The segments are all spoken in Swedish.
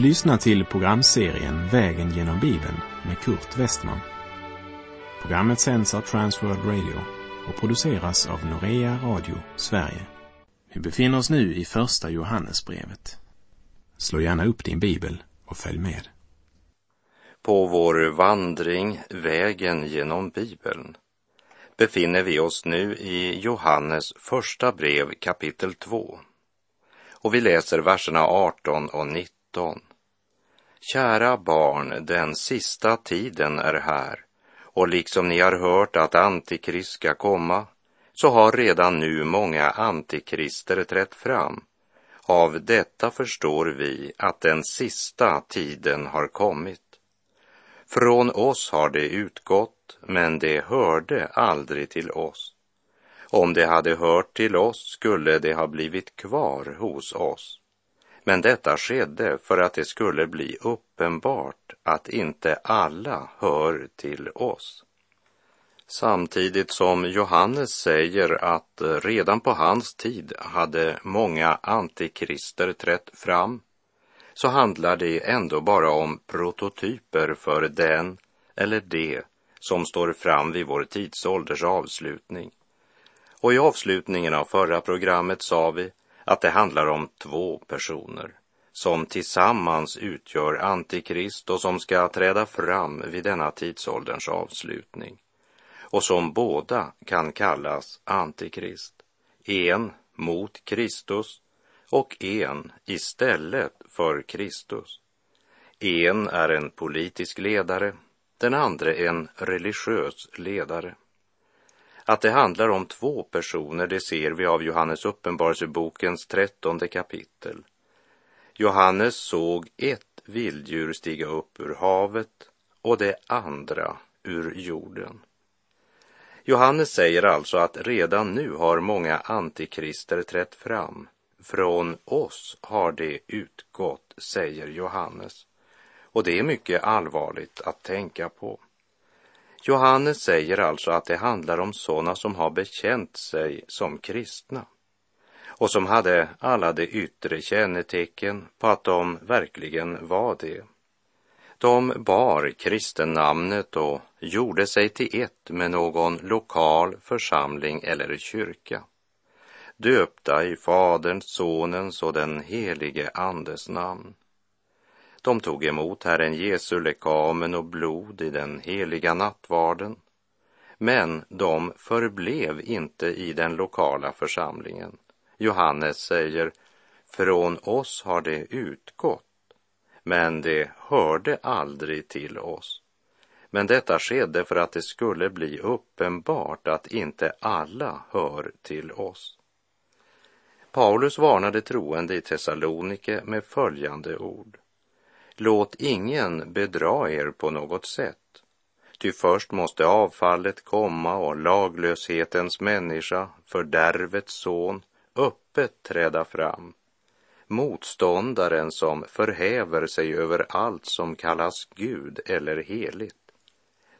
Du lyssnar till programserien Vägen genom Bibeln med Kurt Westman. Programmet sänds av Transworld Radio och produceras av Norea Radio Sverige. Vi befinner oss nu i Första Johannesbrevet. Slå gärna upp din bibel och följ med. På vår vandring Vägen genom Bibeln befinner vi oss nu i Johannes första brev kapitel 2. Och vi läser verserna 18 och 19. Kära barn, den sista tiden är här och liksom ni har hört att Antikrist ska komma så har redan nu många antikrister trätt fram. Av detta förstår vi att den sista tiden har kommit. Från oss har det utgått, men det hörde aldrig till oss. Om det hade hört till oss skulle det ha blivit kvar hos oss. Men detta skedde för att det skulle bli uppenbart att inte alla hör till oss. Samtidigt som Johannes säger att redan på hans tid hade många antikrister trätt fram, så handlar det ändå bara om prototyper för den eller det som står fram vid vår tidsålders avslutning. Och i avslutningen av förra programmet sa vi att det handlar om två personer som tillsammans utgör Antikrist och som ska träda fram vid denna tidsålderns avslutning och som båda kan kallas Antikrist. En mot Kristus och en istället för Kristus. En är en politisk ledare, den andra en religiös ledare. Att det handlar om två personer, det ser vi av Johannes uppenbarelsebokens trettonde kapitel. Johannes såg ett vilddjur stiga upp ur havet och det andra ur jorden. Johannes säger alltså att redan nu har många antikrister trätt fram. Från oss har det utgått, säger Johannes. Och det är mycket allvarligt att tänka på. Johannes säger alltså att det handlar om sådana som har bekänt sig som kristna och som hade alla de yttre kännetecken på att de verkligen var det. De bar kristennamnet och gjorde sig till ett med någon lokal församling eller kyrka. Döpta i Faderns, Sonens och den helige Andes namn. De tog emot Herren Jesu lekamen och blod i den heliga nattvarden. Men de förblev inte i den lokala församlingen. Johannes säger, från oss har det utgått, men det hörde aldrig till oss. Men detta skedde för att det skulle bli uppenbart att inte alla hör till oss. Paulus varnade troende i Thessalonike med följande ord. Låt ingen bedra er på något sätt, ty först måste avfallet komma och laglöshetens människa, fördärvets son, öppet träda fram. Motståndaren som förhäver sig över allt som kallas Gud eller heligt,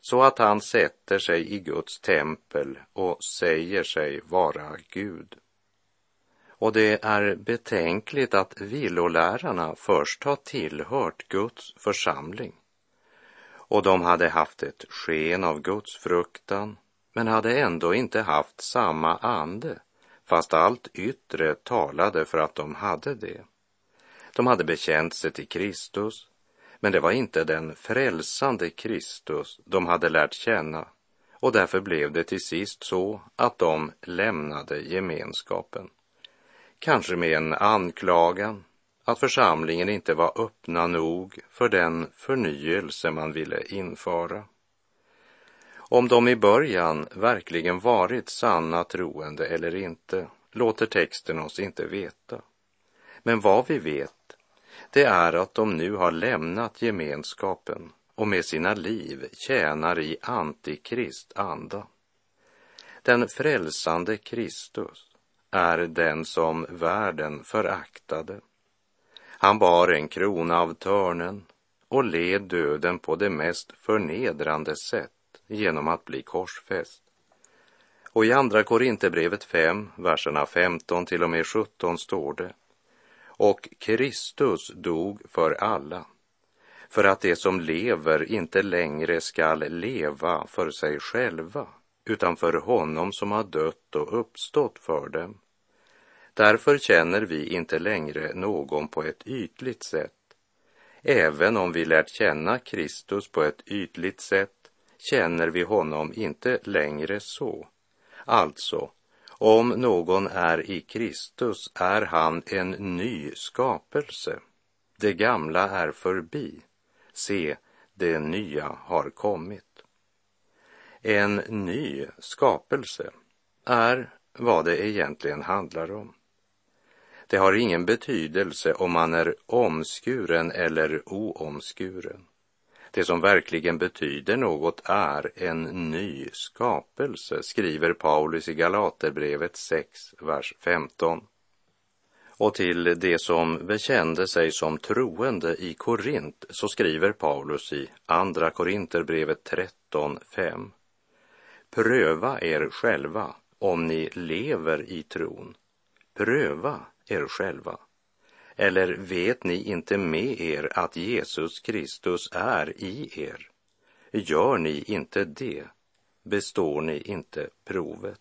så att han sätter sig i Guds tempel och säger sig vara Gud. Och det är betänkligt att villolärarna först har tillhört Guds församling. Och de hade haft ett sken av Guds fruktan, men hade ändå inte haft samma ande, fast allt yttre talade för att de hade det. De hade bekänt sig till Kristus, men det var inte den frälsande Kristus de hade lärt känna och därför blev det till sist så att de lämnade gemenskapen. Kanske med en anklagan att församlingen inte var öppna nog för den förnyelse man ville införa. Om de i början verkligen varit sanna troende eller inte låter texten oss inte veta. Men vad vi vet, det är att de nu har lämnat gemenskapen och med sina liv tjänar i antikrist anda. Den frälsande Kristus är den som världen föraktade. Han bar en krona av törnen och led döden på det mest förnedrande sätt genom att bli korsfäst. Och i Andra Korinthierbrevet 5, verserna 15 till och med 17 står det och Kristus dog för alla, för att de som lever inte längre skall leva för sig själva, utan för honom som har dött och uppstått för dem. Därför känner vi inte längre någon på ett ytligt sätt. Även om vi lärt känna Kristus på ett ytligt sätt känner vi honom inte längre så. Alltså, om någon är i Kristus är han en ny skapelse. Det gamla är förbi. Se, det nya har kommit. En ny skapelse är vad det egentligen handlar om. Det har ingen betydelse om man är omskuren eller oomskuren. Det som verkligen betyder något är en ny skapelse, skriver Paulus i Galaterbrevet 6, vers 15. Och till det som bekände sig som troende i Korint så skriver Paulus i Andra Korinterbrevet 13, 5. Pröva er själva om ni lever i tron. Pröva er själva. Eller vet ni inte med er att Jesus Kristus är i er? Gör ni inte det, består ni inte provet.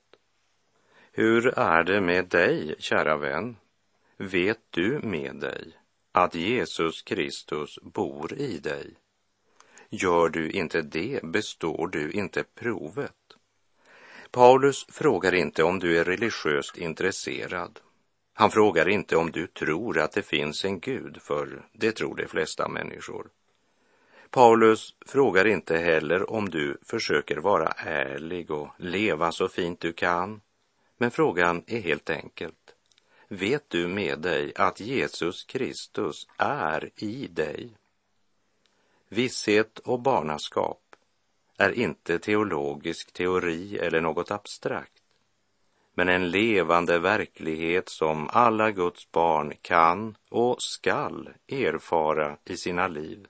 Hur är det med dig, kära vän? Vet du med dig att Jesus Kristus bor i dig? Gör du inte det, består du inte provet. Paulus frågar inte om du är religiöst intresserad han frågar inte om du tror att det finns en Gud, för det tror de flesta människor. Paulus frågar inte heller om du försöker vara ärlig och leva så fint du kan. Men frågan är helt enkelt. Vet du med dig att Jesus Kristus är i dig? Visshet och barnaskap är inte teologisk teori eller något abstrakt men en levande verklighet som alla Guds barn kan och skall erfara i sina liv.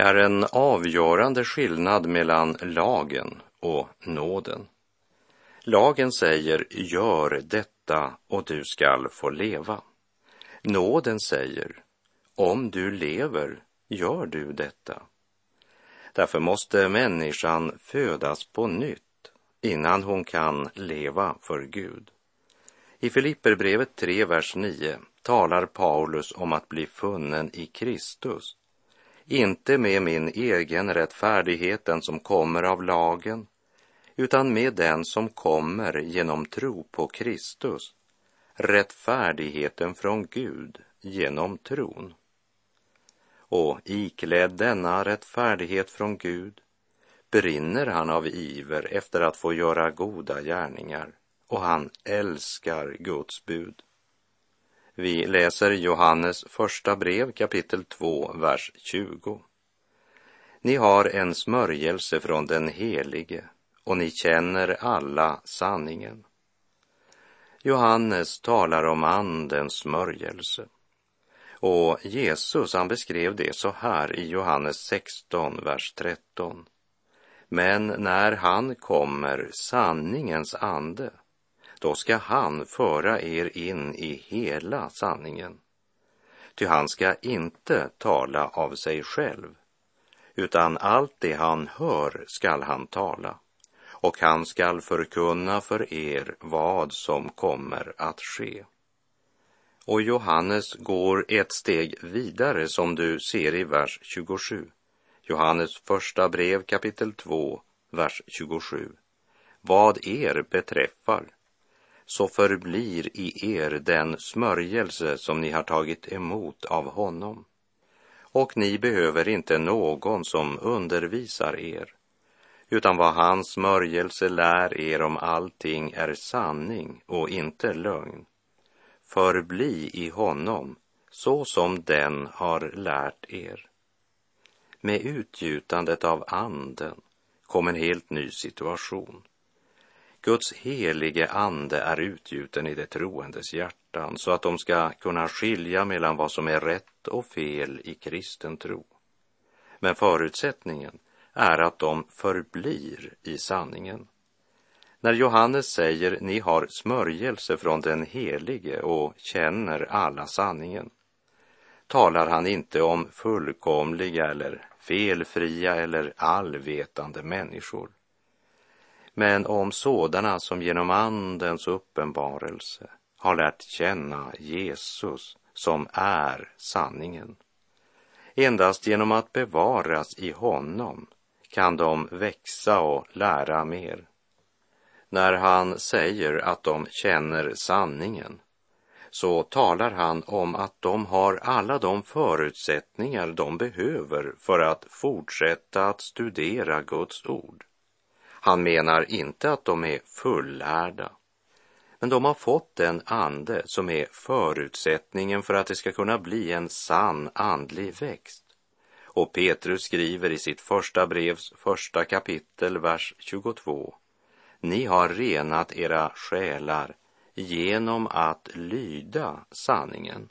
Det är en avgörande skillnad mellan lagen och nåden. Lagen säger gör detta och du skall få leva. Nåden säger om du lever gör du detta. Därför måste människan födas på nytt innan hon kan leva för Gud. I Filipperbrevet 3, vers 9 talar Paulus om att bli funnen i Kristus inte med min egen rättfärdighet, den som kommer av lagen, utan med den som kommer genom tro på Kristus, rättfärdigheten från Gud genom tron. Och iklädd denna rättfärdighet från Gud brinner han av iver efter att få göra goda gärningar och han älskar Guds bud. Vi läser Johannes första brev kapitel 2, vers 20. Ni har en smörjelse från den helige och ni känner alla sanningen. Johannes talar om andens smörjelse. Och Jesus, han beskrev det så här i Johannes 16, vers 13. Men när han kommer, sanningens ande, då ska han föra er in i hela sanningen. Ty han ska inte tala av sig själv, utan allt det han hör skall han tala, och han skall förkunna för er vad som kommer att ske. Och Johannes går ett steg vidare som du ser i vers 27. Johannes första brev kapitel 2, vers 27. Vad er beträffar så förblir i er den smörjelse som ni har tagit emot av honom. Och ni behöver inte någon som undervisar er, utan vad hans smörjelse lär er om allting är sanning och inte lögn. förbli i honom så som den har lärt er. Med utgjutandet av anden kom en helt ny situation. Guds helige ande är utgjuten i de troendes hjärtan så att de ska kunna skilja mellan vad som är rätt och fel i kristen tro. Men förutsättningen är att de förblir i sanningen. När Johannes säger ni har smörjelse från den helige och känner alla sanningen talar han inte om fullkomliga eller felfria eller allvetande människor men om sådana som genom Andens uppenbarelse har lärt känna Jesus som är sanningen. Endast genom att bevaras i honom kan de växa och lära mer. När han säger att de känner sanningen så talar han om att de har alla de förutsättningar de behöver för att fortsätta att studera Guds ord. Han menar inte att de är fullärda, men de har fått den ande som är förutsättningen för att det ska kunna bli en sann andlig växt. Och Petrus skriver i sitt första brevs första kapitel, vers 22. Ni har renat era själar genom att lyda sanningen.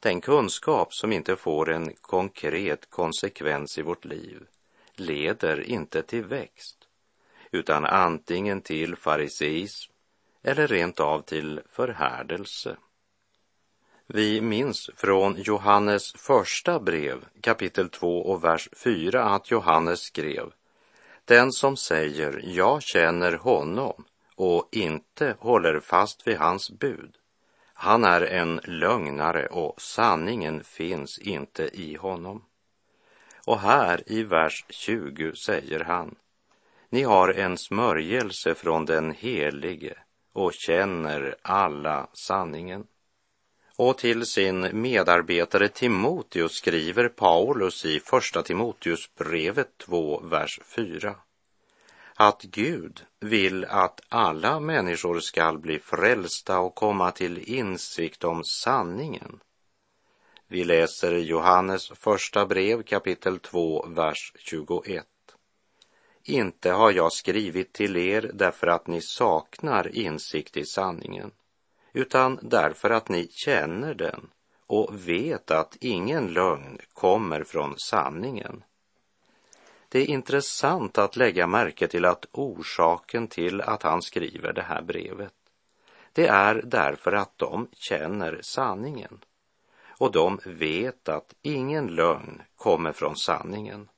Den kunskap som inte får en konkret konsekvens i vårt liv leder inte till växt, utan antingen till fariseism eller rent av till förhärdelse. Vi minns från Johannes första brev, kapitel 2 och vers 4, att Johannes skrev Den som säger jag känner honom och inte håller fast vid hans bud, han är en lögnare och sanningen finns inte i honom. Och här i vers 20 säger han, ni har en smörjelse från den helige och känner alla sanningen. Och till sin medarbetare Timoteus skriver Paulus i Första Timoteusbrevet 2, vers 4 att Gud vill att alla människor skall bli frälsta och komma till insikt om sanningen. Vi läser Johannes första brev kapitel 2, vers 21. Inte har jag skrivit till er därför att ni saknar insikt i sanningen, utan därför att ni känner den och vet att ingen lögn kommer från sanningen. Det är intressant att lägga märke till att orsaken till att han skriver det här brevet, det är därför att de känner sanningen och de vet att ingen lögn kommer från sanningen.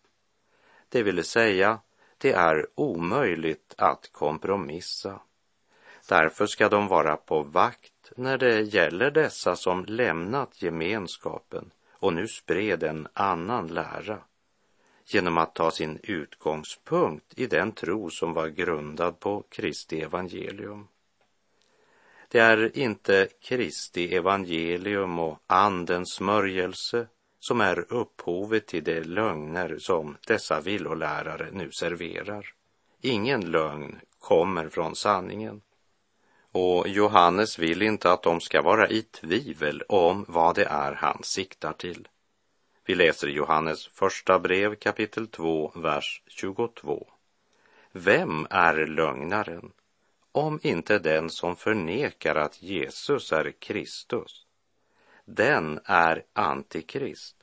Det vill säga, det är omöjligt att kompromissa. Därför ska de vara på vakt när det gäller dessa som lämnat gemenskapen och nu spred en annan lära genom att ta sin utgångspunkt i den tro som var grundad på Kristi evangelium. Det är inte Kristi evangelium och Andens smörjelse som är upphovet till de lögner som dessa villolärare nu serverar. Ingen lögn kommer från sanningen. Och Johannes vill inte att de ska vara i tvivel om vad det är han siktar till. Vi läser Johannes första brev kapitel 2, vers 22. Vem är lögnaren om inte den som förnekar att Jesus är Kristus? Den är antikrist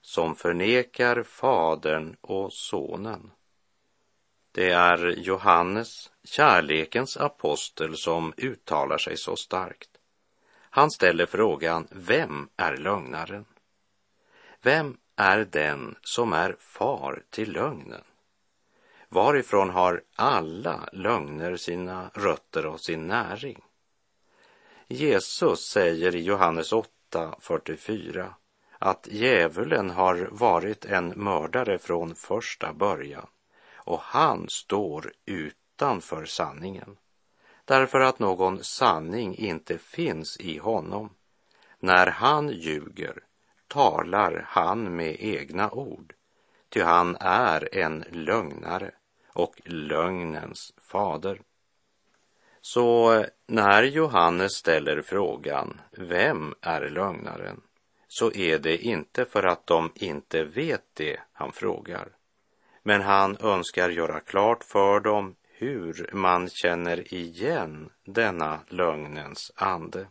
som förnekar Fadern och Sonen. Det är Johannes, kärlekens apostel, som uttalar sig så starkt. Han ställer frågan, vem är lögnaren? Vem är den som är far till lögnen? Varifrån har alla lögner sina rötter och sin näring? Jesus säger i Johannes 8.44 att djävulen har varit en mördare från första början och han står utanför sanningen därför att någon sanning inte finns i honom. När han ljuger talar han med egna ord, ty han är en lögnare och lögnens fader. Så När Johannes ställer frågan, vem är lögnaren? så är det inte för att de inte vet det han frågar. Men han önskar göra klart för dem hur man känner igen denna lögnens ande.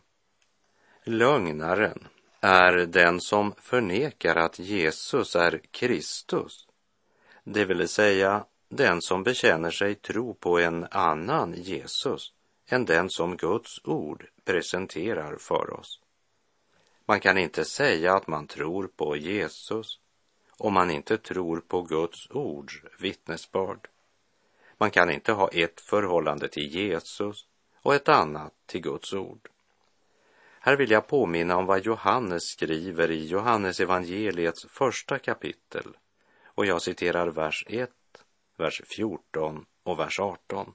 Lögnaren är den som förnekar att Jesus är Kristus, det vill säga den som bekänner sig tro på en annan Jesus än den som Guds ord presenterar för oss. Man kan inte säga att man tror på Jesus om man inte tror på Guds ords vittnesbörd. Man kan inte ha ett förhållande till Jesus och ett annat till Guds ord. Här vill jag påminna om vad Johannes skriver i Johannes evangeliets första kapitel och jag citerar vers 1, vers 14 och vers 18.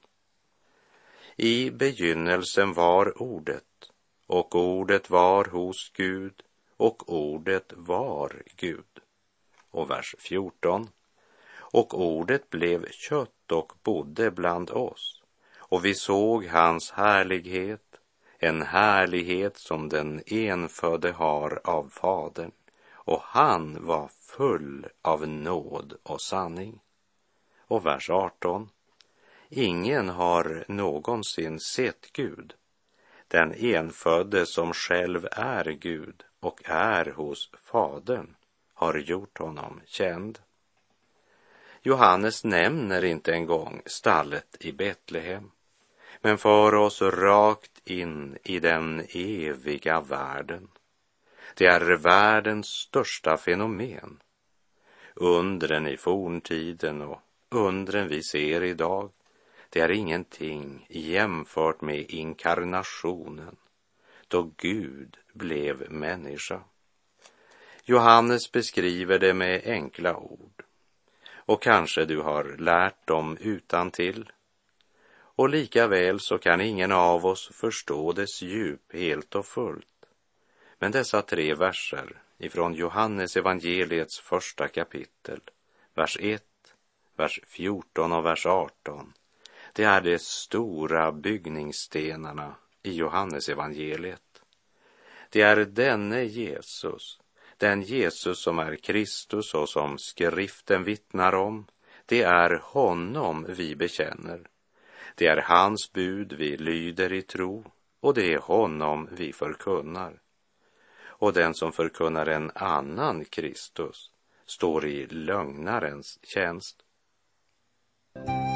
I begynnelsen var ordet och ordet var hos Gud och ordet var Gud. Och vers 14. Och ordet blev kött och bodde bland oss och vi såg hans härlighet, en härlighet som den enfödde har av Fadern och han var full av nåd och sanning. Och vers 18. Ingen har någonsin sett Gud, den enfödde som själv är Gud och är hos Fadern har gjort honom känd. Johannes nämner inte en gång stallet i Betlehem, men för oss rakt in i den eviga världen. Det är världens största fenomen. Undren i forntiden och undren vi ser idag det är ingenting jämfört med inkarnationen, då Gud blev människa. Johannes beskriver det med enkla ord och kanske du har lärt dem utan till. Och lika väl så kan ingen av oss förstå dess djup helt och fullt. Men dessa tre verser ifrån Johannes evangeliets första kapitel, vers 1, vers 14 och vers 18 det är de stora byggningsstenarna i Johannes evangeliet. Det är denne Jesus, den Jesus som är Kristus och som skriften vittnar om. Det är honom vi bekänner. Det är hans bud vi lyder i tro och det är honom vi förkunnar. Och den som förkunnar en annan Kristus står i lögnarens tjänst. Thank you.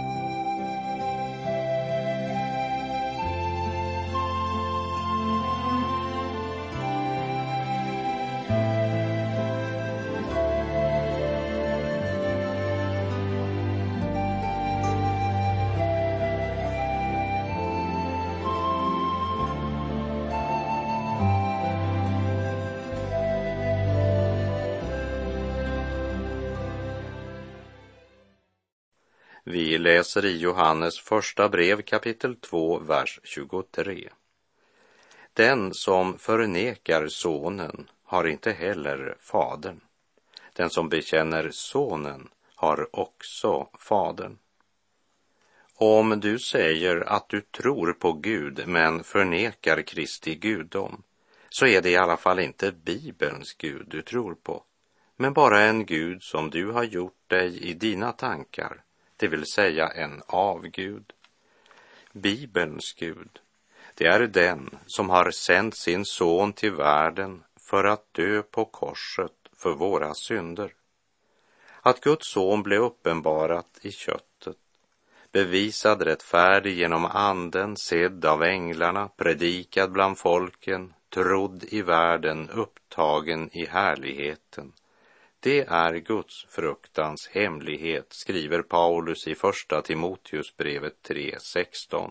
Vi läser i Johannes första brev kapitel 2, vers 23. Den som förnekar sonen har inte heller fadern. Den som bekänner sonen har också fadern. Om du säger att du tror på Gud men förnekar Kristi gudom, så är det i alla fall inte Bibelns Gud du tror på, men bara en Gud som du har gjort dig i dina tankar det vill säga en avgud. Bibelns Gud, det är den som har sänt sin son till världen för att dö på korset för våra synder. Att Guds son blev uppenbarat i köttet, bevisad rättfärdig genom anden, sedd av änglarna, predikad bland folken, trodd i världen, upptagen i härligheten det är Guds fruktans hemlighet, skriver Paulus i första Timoteusbrevet 3.16.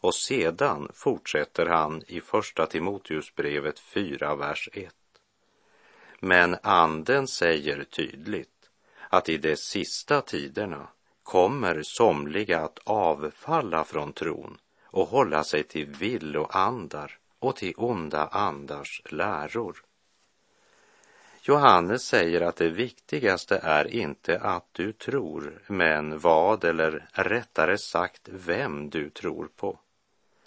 Och sedan fortsätter han i första Timoteusbrevet 4, vers 1. Men anden säger tydligt att i de sista tiderna kommer somliga att avfalla från tron och hålla sig till villoandar och till onda andars läror. Johannes säger att det viktigaste är inte att du tror, men vad eller rättare sagt vem du tror på.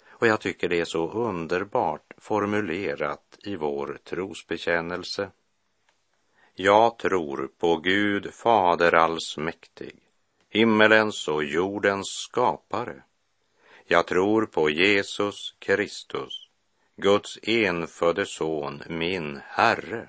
Och jag tycker det är så underbart formulerat i vår trosbekännelse. Jag tror på Gud Fader allsmäktig, himmelens och jordens skapare. Jag tror på Jesus Kristus, Guds enfödde son, min Herre,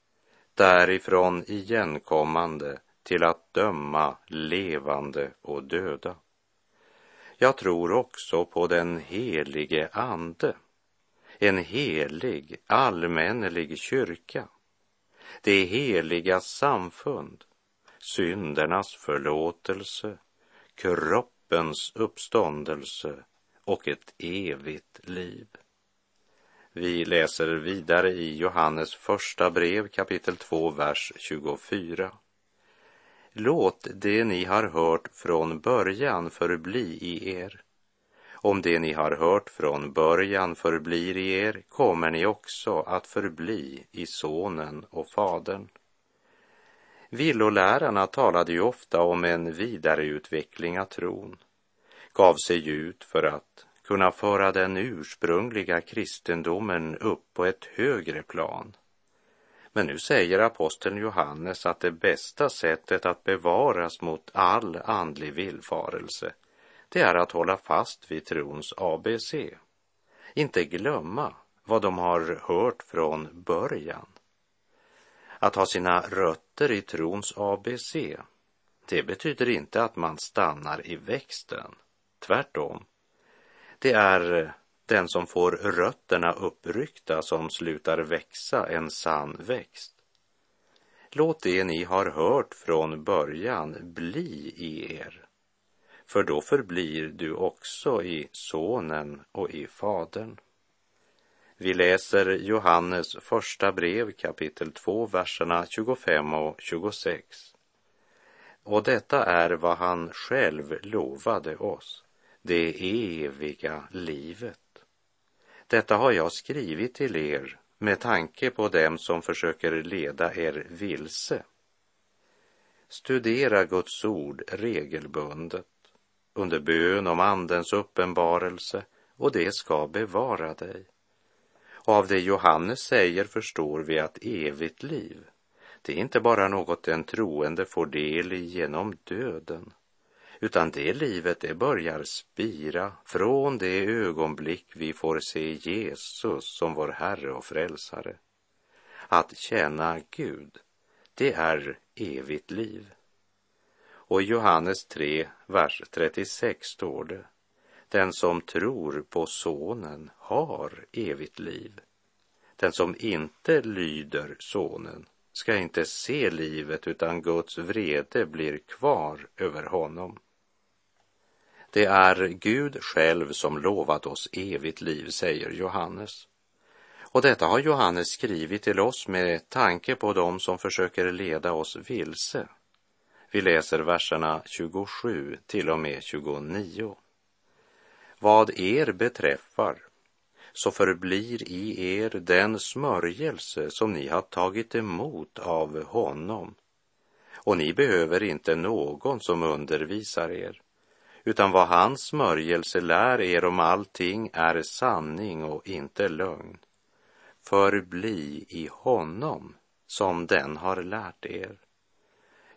därifrån igenkommande till att döma levande och döda. Jag tror också på den helige Ande, en helig allmännelig kyrka, det heliga samfund, syndernas förlåtelse, kroppens uppståndelse och ett evigt liv. Vi läser vidare i Johannes första brev kapitel 2, vers 24. Låt det ni har hört från början förbli i er. Om det ni har hört från början förblir i er kommer ni också att förbli i Sonen och Fadern. Villolärarna talade ju ofta om en vidareutveckling av tron, gav sig ut för att kunna föra den ursprungliga kristendomen upp på ett högre plan. Men nu säger aposteln Johannes att det bästa sättet att bevaras mot all andlig villfarelse, det är att hålla fast vid trons ABC. Inte glömma vad de har hört från början. Att ha sina rötter i trons ABC, det betyder inte att man stannar i växten. Tvärtom. Det är eh, den som får rötterna uppryckta som slutar växa en sann växt. Låt det ni har hört från början bli i er, för då förblir du också i Sonen och i Fadern. Vi läser Johannes första brev kapitel 2, verserna 25 och 26. Och detta är vad han själv lovade oss, det eviga livet. Detta har jag skrivit till er med tanke på dem som försöker leda er vilse. Studera Guds ord regelbundet under bön om Andens uppenbarelse och det ska bevara dig. Och av det Johannes säger förstår vi att evigt liv, det är inte bara något den troende får del i genom döden, utan det livet det börjar spira från det ögonblick vi får se Jesus som vår Herre och Frälsare. Att tjäna Gud, det är evigt liv. Och i Johannes 3, vers 36 står det, den som tror på Sonen har evigt liv. Den som inte lyder Sonen ska inte se livet utan Guds vrede blir kvar över honom. Det är Gud själv som lovat oss evigt liv, säger Johannes. Och detta har Johannes skrivit till oss med tanke på dem som försöker leda oss vilse. Vi läser verserna 27 till och med 29. Vad er beträffar så förblir i er den smörjelse som ni har tagit emot av honom. Och ni behöver inte någon som undervisar er utan vad hans smörjelse lär er om allting är sanning och inte lögn. Förbli i honom som den har lärt er.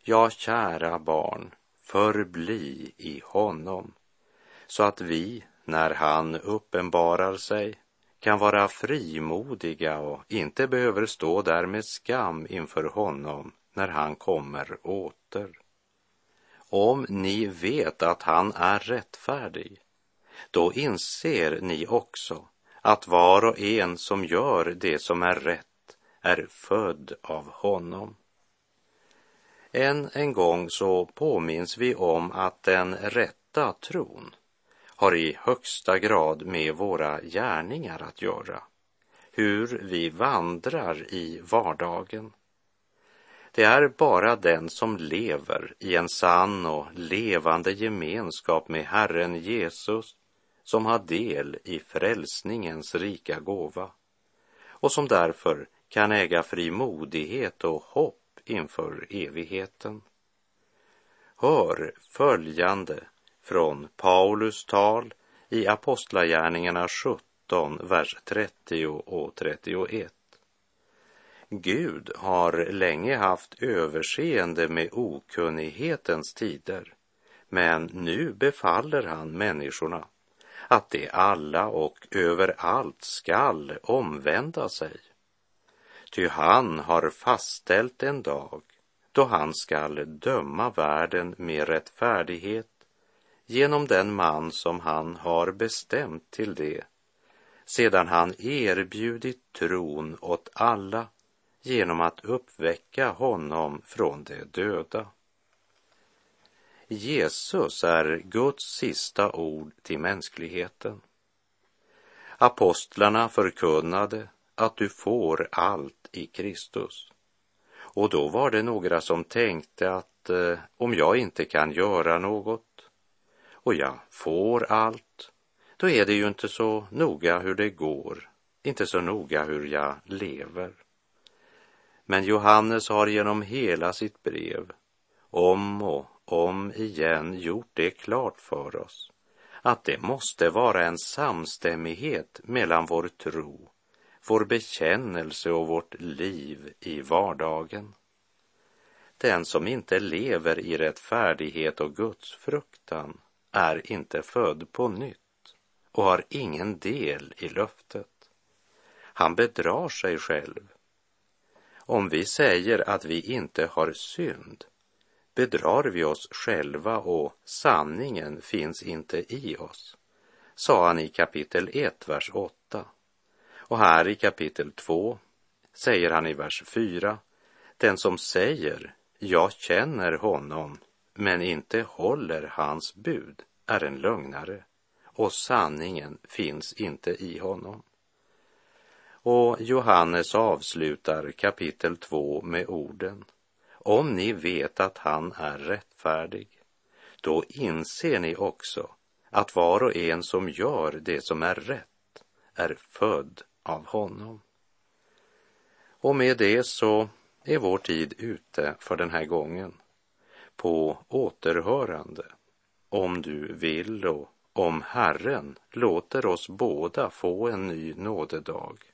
Ja, kära barn, förbli i honom, så att vi, när han uppenbarar sig, kan vara frimodiga och inte behöver stå där med skam inför honom när han kommer åter. Om ni vet att han är rättfärdig, då inser ni också att var och en som gör det som är rätt är född av honom. Än en gång så påminns vi om att den rätta tron har i högsta grad med våra gärningar att göra. Hur vi vandrar i vardagen. Det är bara den som lever i en sann och levande gemenskap med Herren Jesus som har del i frälsningens rika gåva och som därför kan äga frimodighet och hopp inför evigheten. Hör följande från Paulus tal i Apostlagärningarna 17, vers 30 och 31. Gud har länge haft överseende med okunnighetens tider, men nu befaller han människorna att de alla och överallt skall omvända sig. Ty han har fastställt en dag då han skall döma världen med rättfärdighet genom den man som han har bestämt till det, sedan han erbjudit tron åt alla genom att uppväcka honom från de döda. Jesus är Guds sista ord till mänskligheten. Apostlarna förkunnade att du får allt i Kristus. Och då var det några som tänkte att eh, om jag inte kan göra något och jag får allt, då är det ju inte så noga hur det går, inte så noga hur jag lever. Men Johannes har genom hela sitt brev om och om igen gjort det klart för oss att det måste vara en samstämmighet mellan vår tro, vår bekännelse och vårt liv i vardagen. Den som inte lever i rättfärdighet och Guds fruktan är inte född på nytt och har ingen del i löftet. Han bedrar sig själv. Om vi säger att vi inte har synd bedrar vi oss själva och sanningen finns inte i oss, sa han i kapitel 1, vers 8. Och här i kapitel 2 säger han i vers 4, den som säger jag känner honom men inte håller hans bud är en lögnare och sanningen finns inte i honom. Och Johannes avslutar kapitel 2 med orden om ni vet att han är rättfärdig, då inser ni också att var och en som gör det som är rätt är född av honom. Och med det så är vår tid ute för den här gången. På återhörande, om du vill och om Herren låter oss båda få en ny nådedag.